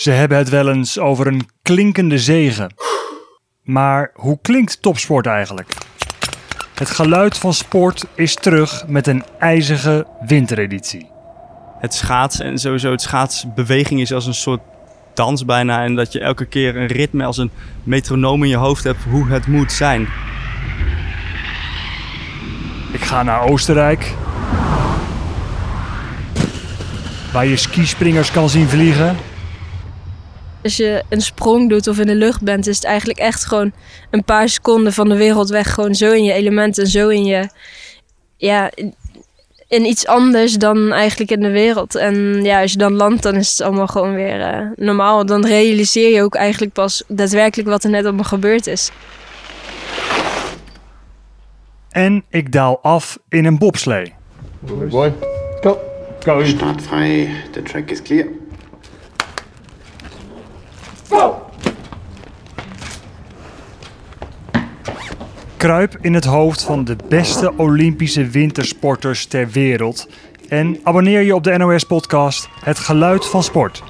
Ze hebben het wel eens over een klinkende zegen. Maar hoe klinkt topsport eigenlijk? Het geluid van sport is terug met een ijzige wintereditie. Het schaatsen en sowieso het schaatsbeweging is als een soort dans bijna. En dat je elke keer een ritme als een metronoom in je hoofd hebt hoe het moet zijn. Ik ga naar Oostenrijk. Waar je skispringers kan zien vliegen. Als je een sprong doet of in de lucht bent, is het eigenlijk echt gewoon een paar seconden van de wereld weg. Gewoon zo in je element en zo in je. Ja, in, iets anders dan eigenlijk in de wereld. En ja, als je dan landt, dan is het allemaal gewoon weer eh, normaal. Dan realiseer je ook eigenlijk pas daadwerkelijk wat er net allemaal gebeurd is. En ik daal af in een bobslee. Boy, go. Go. Startfrei, the track is clear. Kruip in het hoofd van de beste Olympische wintersporters ter wereld. En abonneer je op de NOS-podcast Het Geluid van Sport.